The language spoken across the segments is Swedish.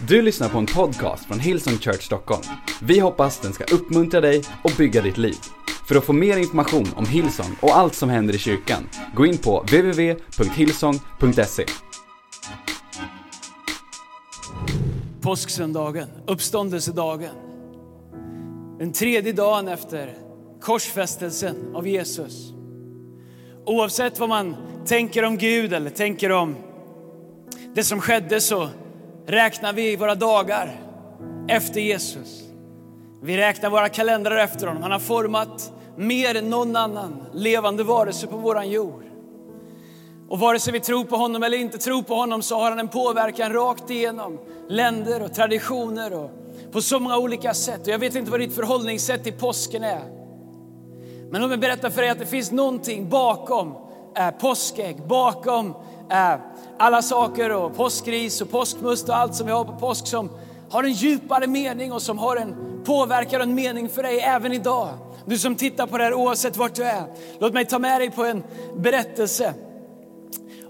Du lyssnar på en podcast från Hillsong Church Stockholm. Vi hoppas den ska uppmuntra dig och bygga ditt liv. För att få mer information om Hillsong och allt som händer i kyrkan, gå in på www.hillsong.se. Påsksöndagen, uppståndelsedagen. Den tredje dagen efter korsfästelsen av Jesus. Oavsett vad man tänker om Gud eller tänker om det som skedde så räknar vi våra dagar efter Jesus. Vi räknar våra kalendrar efter honom. Han har format mer än någon annan levande varelse på våran jord. Och vare sig vi tror på honom eller inte tror på honom så har han en påverkan rakt igenom länder och traditioner och på så många olika sätt. Och jag vet inte vad ditt förhållningssätt till påsken är. Men låt mig berätta för dig att det finns någonting bakom påskägg, bakom Äh, alla saker och påskris och påskmust och allt som vi har på påsk som har en djupare mening och som har en påverkan och en mening för dig även idag. Du som tittar på det här oavsett vart du är. Låt mig ta med dig på en berättelse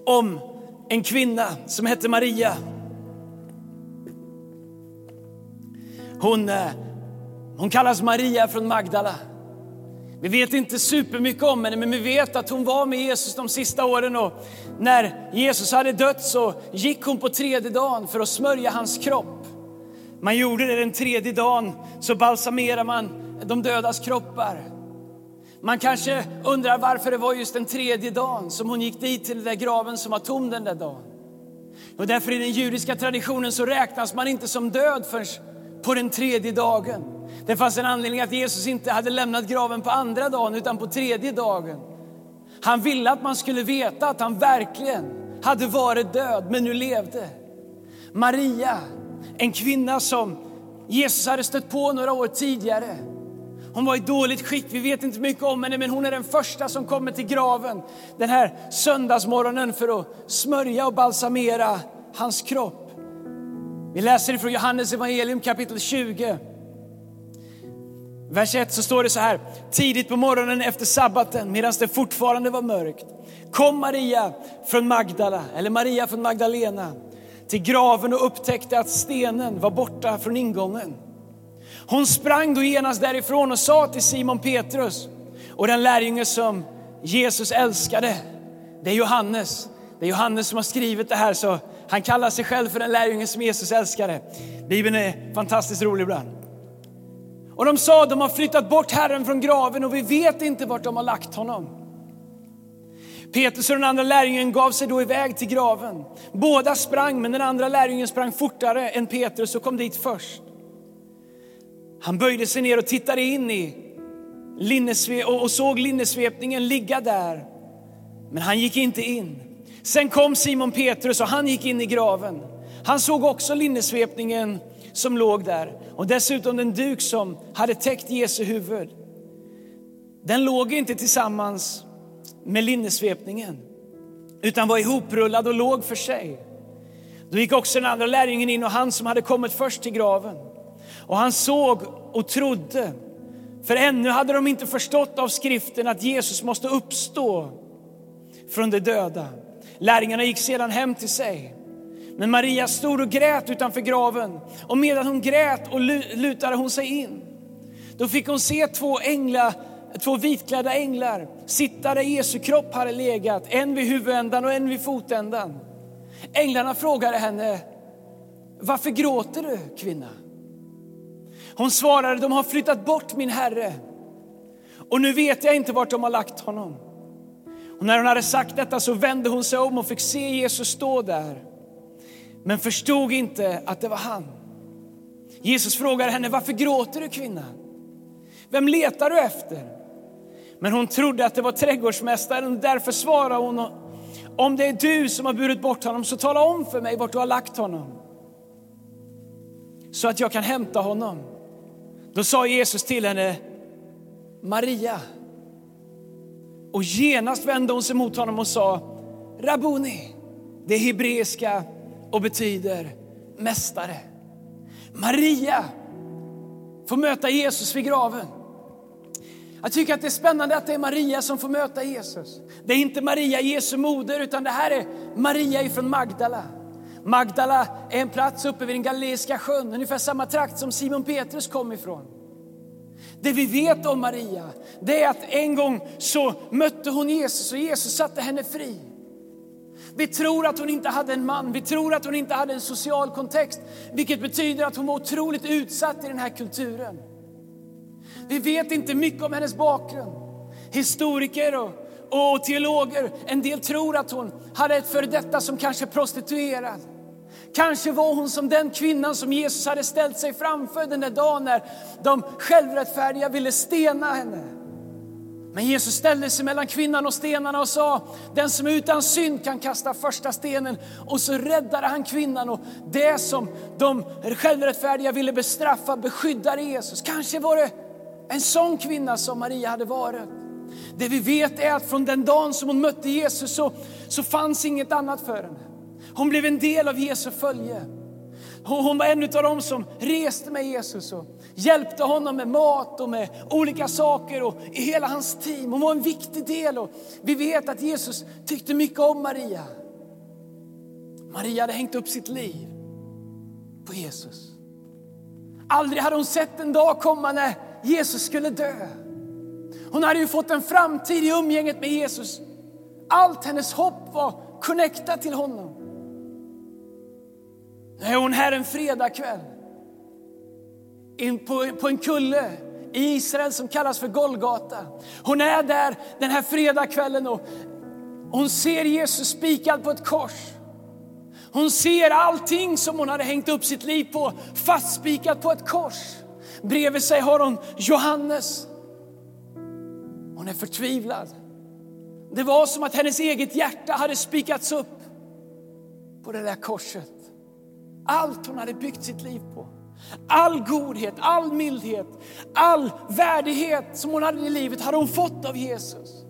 om en kvinna som hette Maria. Hon, äh, hon kallas Maria från Magdala. Vi vet inte supermycket om henne, men vi vet att hon var med Jesus de sista åren. Och när Jesus hade dött så gick hon på tredje dagen för att smörja hans kropp. Man gjorde det den tredje dagen, så balsamerar man de dödas kroppar. Man kanske undrar varför det var just den tredje dagen som hon gick dit till den där graven som var tom den där dagen. Och därför i den judiska traditionen så räknas man inte som död förrän på den tredje dagen. Det fanns en anledning att Jesus inte hade lämnat graven på andra dagen utan på tredje dagen. Han ville att man skulle veta att han verkligen hade varit död men nu levde. Maria, en kvinna som Jesus hade stött på några år tidigare. Hon var i dåligt skick, vi vet inte mycket om henne, men hon är den första som kommer till graven den här söndagsmorgonen för att smörja och balsamera hans kropp. Vi läser ifrån Johannes evangelium kapitel 20. Vers 1 så står det så här. Tidigt på morgonen efter sabbaten, medan det fortfarande var mörkt, kom Maria från Magdala, eller Maria från Magdalena, till graven och upptäckte att stenen var borta från ingången. Hon sprang då genast därifrån och sa till Simon Petrus och den lärjunge som Jesus älskade, det är Johannes. Det är Johannes som har skrivit det här, så han kallar sig själv för den lärjunge som Jesus älskade. Bibeln är fantastiskt rolig ibland. Och de sa, de har flyttat bort Herren från graven och vi vet inte vart de har lagt honom. Petrus och den andra lärjungen gav sig då iväg till graven. Båda sprang, men den andra lärjungen sprang fortare än Petrus och kom dit först. Han böjde sig ner och tittade in i linnesve och såg linnesvepningen ligga där. Men han gick inte in. Sen kom Simon Petrus och han gick in i graven. Han såg också linnesvepningen som låg där och dessutom den duk som hade täckt Jesu huvud. Den låg inte tillsammans med linnesvepningen utan var ihoprullad och låg för sig. Då gick också den andra lärjungen in och han som hade kommit först till graven. Och han såg och trodde, för ännu hade de inte förstått av skriften att Jesus måste uppstå från de döda. Lärjungarna gick sedan hem till sig. Men Maria stod och grät utanför graven och medan hon grät och lutade hon sig in. Då fick hon se två änglar, två vitklädda änglar sitta där Jesu kropp hade legat, en vid huvudändan och en vid fotändan. Änglarna frågade henne, varför gråter du kvinna? Hon svarade, de har flyttat bort min herre och nu vet jag inte vart de har lagt honom. Och när hon hade sagt detta så vände hon sig om och fick se Jesus stå där men förstod inte att det var han. Jesus frågar henne, varför gråter du kvinna? Vem letar du efter? Men hon trodde att det var trädgårdsmästaren och därför svarade hon, om det är du som har burit bort honom så tala om för mig vart du har lagt honom. Så att jag kan hämta honom. Då sa Jesus till henne, Maria. Och genast vände hon sig mot honom och sa, Rabuni, det hebreiska och betyder mästare. Maria får möta Jesus vid graven. Jag tycker att det är spännande att det är Maria som får möta Jesus. Det är inte Maria, Jesu moder, utan det här är Maria ifrån Magdala. Magdala är en plats uppe vid den Galileiska sjön, ungefär samma trakt som Simon Petrus kom ifrån. Det vi vet om Maria, det är att en gång så mötte hon Jesus och Jesus satte henne fri. Vi tror att hon inte hade en man, vi tror att hon inte hade en social kontext, vilket betyder att hon var otroligt utsatt i den här kulturen. Vi vet inte mycket om hennes bakgrund. Historiker och, och teologer, en del tror att hon hade ett före detta som kanske prostituerad. Kanske var hon som den kvinnan som Jesus hade ställt sig framför den där dagen när de självrättfärdiga ville stena henne. Men Jesus ställde sig mellan kvinnan och stenarna och sa, den som är utan synd kan kasta första stenen. Och så räddade han kvinnan och det som de självrättfärdiga ville bestraffa beskyddade Jesus. Kanske var det en sån kvinna som Maria hade varit. Det vi vet är att från den dagen som hon mötte Jesus så, så fanns inget annat för henne. Hon blev en del av Jesu följe. Hon var en av dem som reste med Jesus och hjälpte honom med mat och med olika saker och i hela hans team. Hon var en viktig del och vi vet att Jesus tyckte mycket om Maria. Maria hade hängt upp sitt liv på Jesus. Aldrig hade hon sett en dag komma när Jesus skulle dö. Hon hade ju fått en framtid i umgänget med Jesus. Allt hennes hopp var connectat till honom. Nu är hon här en fredagkväll in på, på en kulle i Israel som kallas för Golgata. Hon är där den här fredagskvällen och hon ser Jesus spikad på ett kors. Hon ser allting som hon hade hängt upp sitt liv på fastspikat på ett kors. Bredvid sig har hon Johannes. Hon är förtvivlad. Det var som att hennes eget hjärta hade spikats upp på det där korset. Allt hon hade byggt sitt liv på. All godhet, all mildhet, all värdighet som hon hade i livet hade hon fått av Jesus.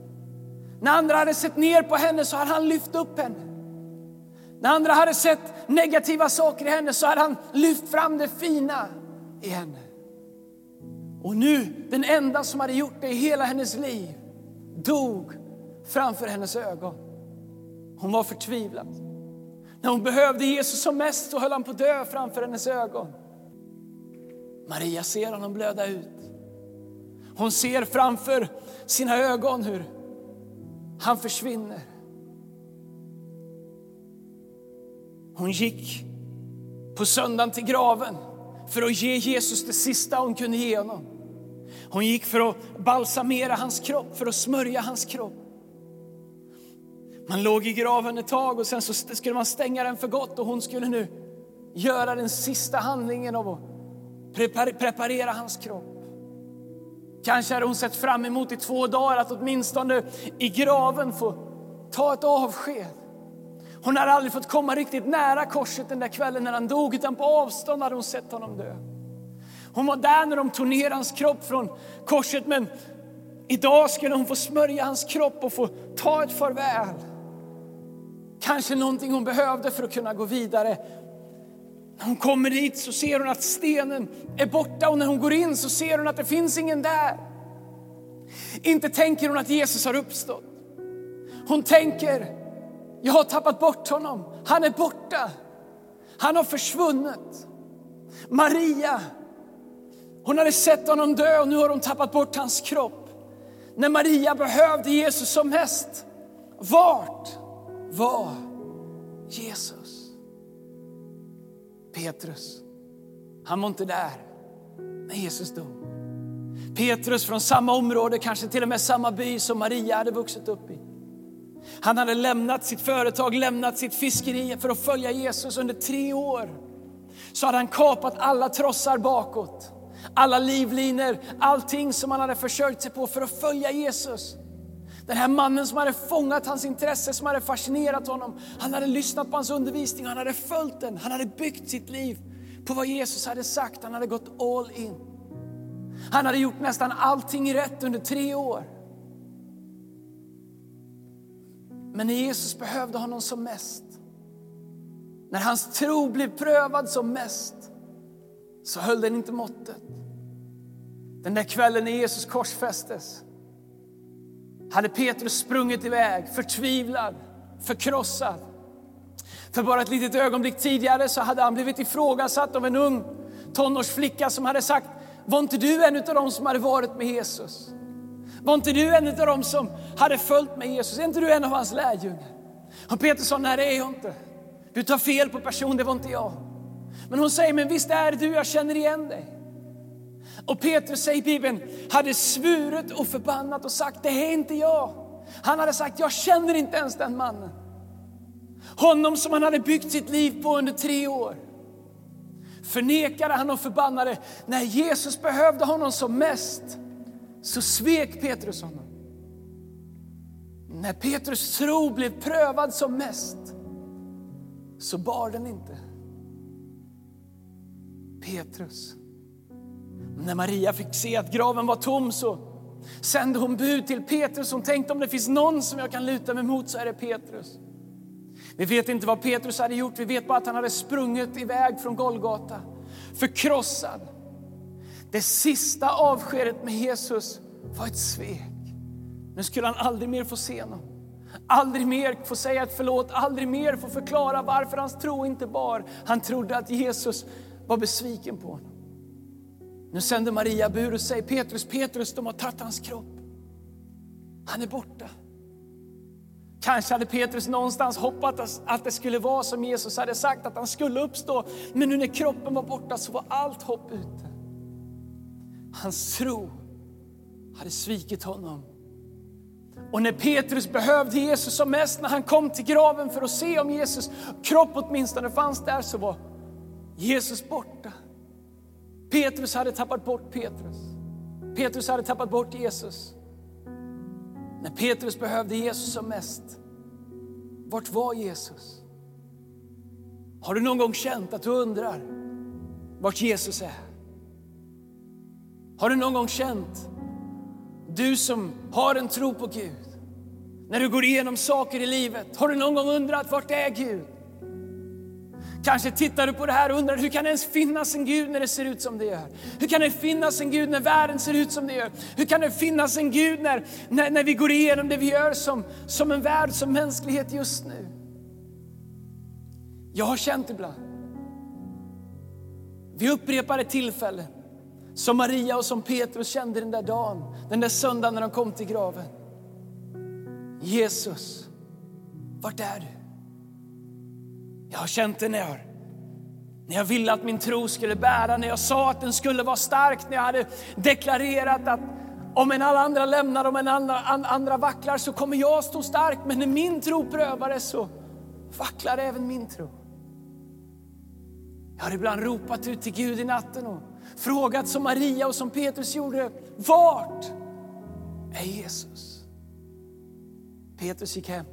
När andra hade sett ner på henne så hade han lyft upp henne. När andra hade sett negativa saker i henne så hade han lyft fram det fina i henne. Och nu, den enda som hade gjort det i hela hennes liv, dog framför hennes ögon. Hon var förtvivlad. När hon behövde Jesus som mest så höll han på att dö framför hennes ögon. Maria ser honom blöda ut. Hon ser framför sina ögon hur han försvinner. Hon gick på söndagen till graven för att ge Jesus det sista hon kunde ge honom. Hon gick för att balsamera hans kropp, för att smörja hans kropp. Man låg i graven ett tag och sen så skulle man stänga den för gott och hon skulle nu göra den sista handlingen av att preparera hans kropp. Kanske hade hon sett fram emot i två dagar att åtminstone i graven få ta ett avsked. Hon hade aldrig fått komma riktigt nära korset den där kvällen när han dog, utan på avstånd hade hon sett honom dö. Hon var där när de tog ner hans kropp från korset, men idag skulle hon få smörja hans kropp och få ta ett farväl. Kanske någonting hon behövde för att kunna gå vidare. När hon kommer dit så ser hon att stenen är borta och när hon går in så ser hon att det finns ingen där. Inte tänker hon att Jesus har uppstått. Hon tänker, jag har tappat bort honom. Han är borta. Han har försvunnit. Maria, hon hade sett honom dö och nu har hon tappat bort hans kropp. När Maria behövde Jesus som mest, vart var Jesus? Petrus, han var inte där när Jesus dog. Petrus från samma område, kanske till och med samma by som Maria hade vuxit upp i. Han hade lämnat sitt företag, lämnat sitt fiskeri för att följa Jesus under tre år. Så hade han kapat alla trossar bakåt, alla livlinor, allting som han hade försörjt sig på för att följa Jesus. Den här mannen som hade fångat hans intresse, som hade fascinerat honom. Han hade lyssnat på hans undervisning han hade följt den. Han hade byggt sitt liv på vad Jesus hade sagt. Han hade gått all in. Han hade gjort nästan allting rätt under tre år. Men när Jesus behövde honom som mest, när hans tro blev prövad som mest, så höll den inte måttet. Den där kvällen när Jesus korsfästes hade Petrus sprungit iväg, förtvivlad, förkrossad. För bara ett litet ögonblick tidigare så hade han blivit ifrågasatt av en ung tonårsflicka som hade sagt, var inte du en av dem som hade varit med Jesus? Var inte du en av dem som hade följt med Jesus? Är inte du en av hans lärjungar? Och Petrus sa, nej det är jag inte. Du tar fel på person, det var inte jag. Men hon säger, men visst är det du, jag känner igen dig. Och Petrus säger i Bibeln, hade svurit och förbannat och sagt, det är inte jag. Han hade sagt, jag känner inte ens den mannen. Honom som han hade byggt sitt liv på under tre år. Förnekade han och förbannade. När Jesus behövde honom som mest så svek Petrus honom. När Petrus tro blev prövad som mest så bar den inte. Petrus. När Maria fick se att graven var tom så sände hon bud till Petrus. Hon tänkte om det finns någon som jag kan luta mig mot så är det Petrus. Vi vet inte vad Petrus hade gjort, vi vet bara att han hade sprungit iväg från Golgata, förkrossad. Det sista avskedet med Jesus var ett svek. Nu skulle han aldrig mer få se honom. Aldrig mer få säga ett förlåt, aldrig mer få förklara varför hans tro inte bar. Han trodde att Jesus var besviken på honom. Nu sänder Maria bur och säger Petrus, Petrus, de har tagit hans kropp. Han är borta. Kanske hade Petrus någonstans hoppats att det skulle vara som Jesus hade sagt, att han skulle uppstå. Men nu när kroppen var borta så var allt hopp ute. Hans tro hade svikit honom. Och när Petrus behövde Jesus som mest, när han kom till graven för att se om Jesus kropp åtminstone fanns där, så var Jesus borta. Petrus hade tappat bort Petrus. Petrus hade tappat bort Jesus. När Petrus behövde Jesus som mest, vart var Jesus? Har du någon gång känt att du undrar vart Jesus är? Har du någon gång känt, du som har en tro på Gud, när du går igenom saker i livet, har du någon gång undrat vart är Gud? Kanske tittar du på det här och undrar hur kan det ens finnas en Gud när det ser ut som det gör? Hur kan det finnas en Gud när världen ser ut som det gör? Hur kan det finnas en Gud när, när, när vi går igenom det vi gör som, som en värld, som mänsklighet just nu? Jag har känt ibland, vid upprepade tillfällen, som Maria och som Petrus kände den där dagen, den där söndagen när de kom till graven. Jesus, vart är du? Jag har känt det när jag, när jag ville att min tro skulle bära, när jag sa att den skulle vara stark, när jag hade deklarerat att om en alla andra lämnar, om en andra, andra vacklar så kommer jag stå stark. Men när min tro prövades så vacklar även min tro. Jag har ibland ropat ut till Gud i natten och frågat som Maria och som Petrus gjorde. Vart är Jesus? Petrus gick hem.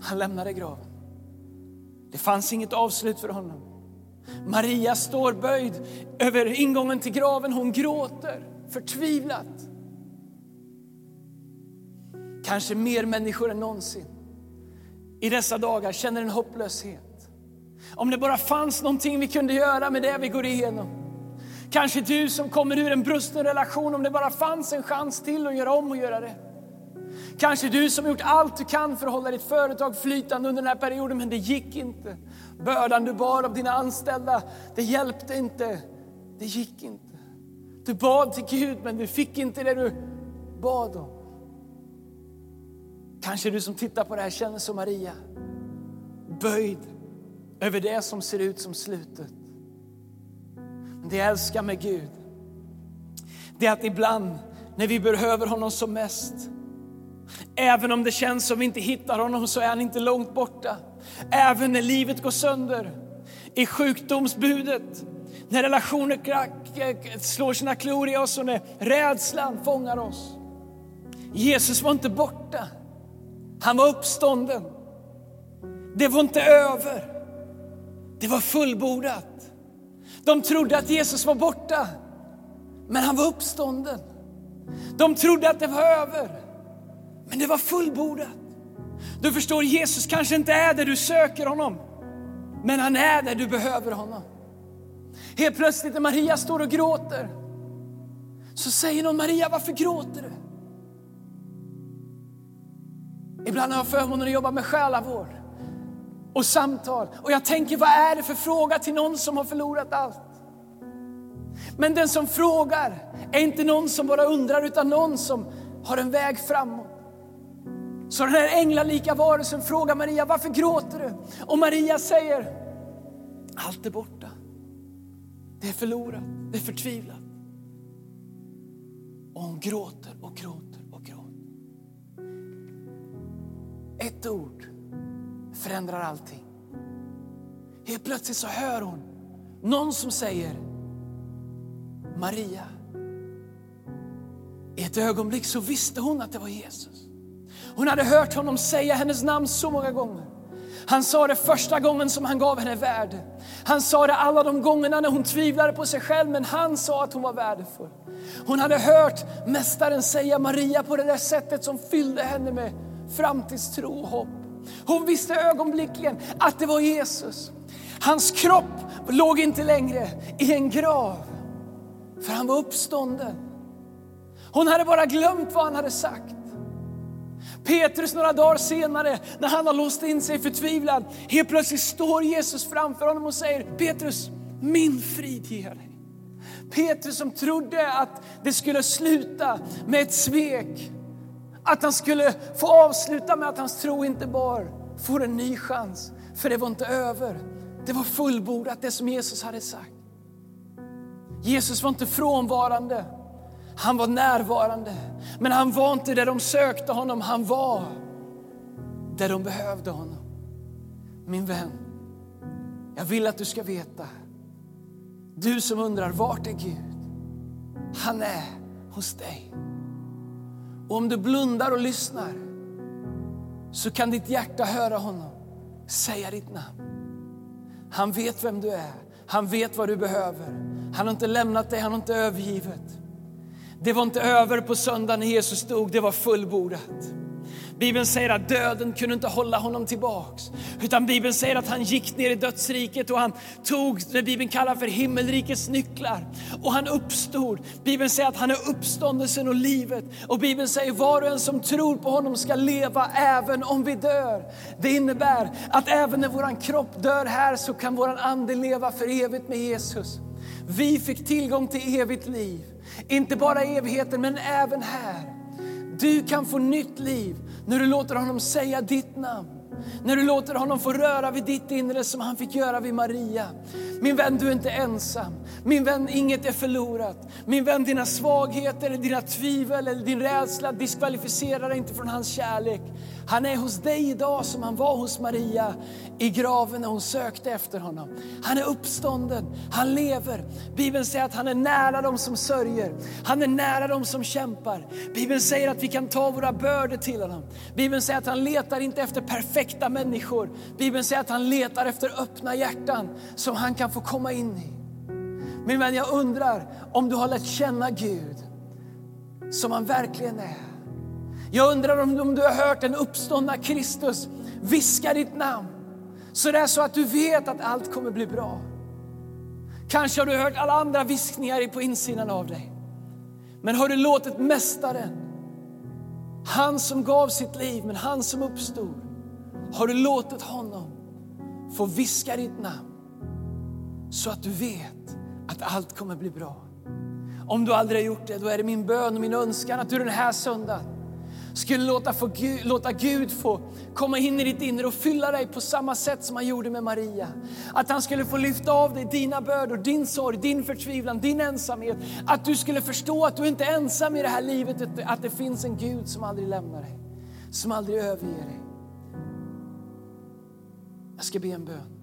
Han lämnade graven. Det fanns inget avslut för honom. Maria står böjd över ingången till graven. Hon gråter förtvivlat. Kanske mer människor än någonsin i dessa dagar känner en hopplöshet. Om det bara fanns någonting vi kunde göra med det vi går igenom. Kanske du som kommer ur en brusten relation, om det bara fanns en chans till att göra om och göra rätt. Kanske du som gjort allt du kan för att hålla ditt företag flytande under den här perioden, men det gick inte. Bördan du bar av dina anställda, det hjälpte inte. Det gick inte. Du bad till Gud, men du fick inte det du bad om. Kanske du som tittar på det här känner som Maria, böjd över det som ser ut som slutet. Men det jag älskar med Gud, det är att ibland när vi behöver honom som mest, Även om det känns som vi inte hittar honom så är han inte långt borta. Även när livet går sönder, i sjukdomsbudet, när relationer eh, slår sina klor i oss och när rädslan fångar oss. Jesus var inte borta, han var uppstånden. Det var inte över, det var fullbordat. De trodde att Jesus var borta, men han var uppstånden. De trodde att det var över, men det var fullbordat. Du förstår, Jesus kanske inte är där du söker honom, men han är där du behöver honom. Helt plötsligt när Maria står och gråter, så säger någon Maria, varför gråter du? Ibland har jag förmånen att jobba med själavård. och samtal. Och jag tänker, vad är det för fråga till någon som har förlorat allt? Men den som frågar är inte någon som bara undrar, utan någon som har en väg framåt. Så den här änglalika varelsen frågar Maria, varför gråter du? Och Maria säger, allt är borta. Det är förlorat, det är förtvivlat. Och hon gråter och gråter och gråter. Ett ord förändrar allting. Helt plötsligt så hör hon någon som säger Maria. I ett ögonblick så visste hon att det var Jesus. Hon hade hört honom säga hennes namn så många gånger. Han sa det första gången som han gav henne värde. Han sa det alla de gångerna när hon tvivlade på sig själv, men han sa att hon var värdefull. Hon hade hört Mästaren säga Maria på det där sättet som fyllde henne med framtidstro och hopp. Hon visste ögonblickligen att det var Jesus. Hans kropp låg inte längre i en grav, för han var uppstånden. Hon hade bara glömt vad han hade sagt. Petrus några dagar senare, när han har låst in sig förtvivlad, helt plötsligt står Jesus framför honom och säger Petrus, min frid ger dig. Petrus som trodde att det skulle sluta med ett svek, att han skulle få avsluta med att hans tro inte bar, får en ny chans. För det var inte över, det var fullbordat det som Jesus hade sagt. Jesus var inte frånvarande, han var närvarande. Men han var inte där de sökte honom, han var där de behövde honom. Min vän, jag vill att du ska veta, du som undrar vart är Gud? Han är hos dig. Och om du blundar och lyssnar så kan ditt hjärta höra honom säga ditt namn. Han vet vem du är, han vet vad du behöver. Han har inte lämnat dig, han har inte övergivit. Det var inte över på söndagen när Jesus dog, det var fullbordat. Bibeln säger att döden kunde inte hålla honom tillbaks. Utan Bibeln säger att han gick ner i dödsriket och han tog det Bibeln kallar för himmelrikets nycklar. Och han uppstod. Bibeln säger att han är uppståndelsen och livet. Och Bibeln säger var och en som tror på honom ska leva även om vi dör. Det innebär att även när våran kropp dör här så kan våran ande leva för evigt med Jesus. Vi fick tillgång till evigt liv. Inte bara i evigheten, men även här. Du kan få nytt liv när du låter honom säga ditt namn. När du låter honom få röra vid ditt inre som han fick göra vid Maria. Min vän, du är inte ensam. Min vän, inget är förlorat. Min vän, dina svagheter, dina tvivel eller din rädsla diskvalificerar dig inte från hans kärlek. Han är hos dig idag som han var hos Maria i graven när hon sökte efter honom. Han är uppstånden, han lever. Bibeln säger att han är nära dem som sörjer. Han är nära dem som kämpar. Bibeln säger att vi kan ta våra bördor till honom. Bibeln säger att han letar inte efter perfekta människor. Bibeln säger att han letar efter öppna hjärtan som han kan få komma in i. Min vän, jag undrar om du har lärt känna Gud som han verkligen är. Jag undrar om, om du har hört den uppståndna Kristus viska ditt namn. Så det är så att du vet att allt kommer bli bra. Kanske har du hört alla andra viskningar på insidan av dig. Men har du låtit Mästaren, han som gav sitt liv, men han som uppstod, har du låtit honom få viska ditt namn så att du vet att allt kommer bli bra. Om du aldrig har gjort det, då är det min bön och min önskan att du den här söndagen skulle låta, få Gud, låta Gud få komma in i ditt inre och fylla dig på samma sätt som han gjorde med Maria. Att han skulle få lyfta av dig dina bördor, din sorg, din förtvivlan, din ensamhet. Att du skulle förstå att du inte är ensam i det här livet, att det finns en Gud som aldrig lämnar dig, som aldrig överger dig. Jag ska be en bön.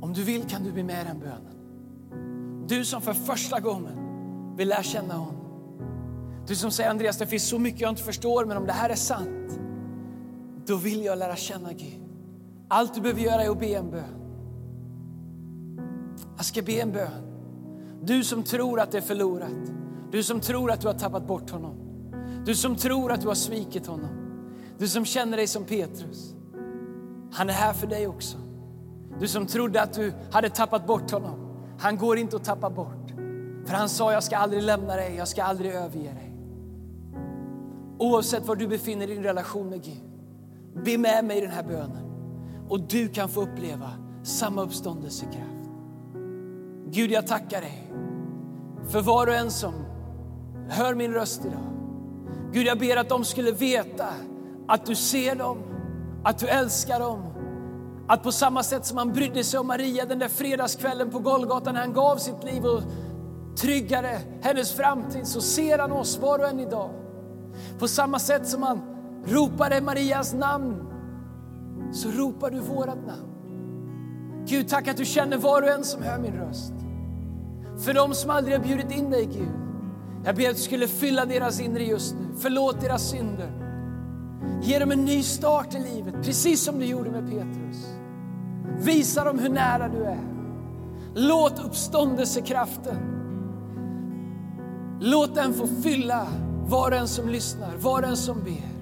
Om du vill kan du be med den bönen. Du som för första gången vill lära känna honom. Du som säger Andreas, det finns så mycket jag inte förstår, men om det här är sant, då vill jag lära känna Gud. Allt du behöver göra är att be en bön. Jag ska be en bön. Du som tror att det är förlorat. Du som tror att du har tappat bort honom. Du som tror att du har svikit honom. Du som känner dig som Petrus. Han är här för dig också. Du som trodde att du hade tappat bort honom. Han går inte att tappa bort. För han sa, jag ska aldrig lämna dig, jag ska aldrig överge dig. Oavsett var du befinner dig i din relation med Gud. Be med mig i den här bönen. och du kan få uppleva samma uppståndelsekraft. Gud, jag tackar dig för var och en som hör min röst idag. Gud, jag ber att de skulle veta att du ser dem, att du älskar dem. Att på samma sätt som han brydde sig om Maria den där fredagskvällen på Golgata när han gav sitt liv och tryggade hennes framtid så ser han oss var och en idag. På samma sätt som han ropade Marias namn så ropar du vårat namn. Gud, tack att du känner var och en som hör min röst. För de som aldrig har bjudit in dig, Gud. Jag ber att du skulle fylla deras inre just nu. Förlåt deras synder. Ge dem en ny start i livet, precis som du gjorde med Petrus. Visa dem hur nära du är. Låt uppståndelsekraften, låt den få fylla var och en som lyssnar, var och en som ber.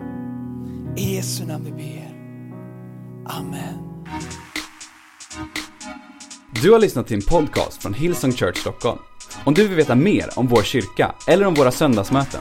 I Jesu namn vi ber. Amen. Du har lyssnat till en podcast från Hillsong Church Stockholm. Om du vill veta mer om vår kyrka eller om våra söndagsmöten,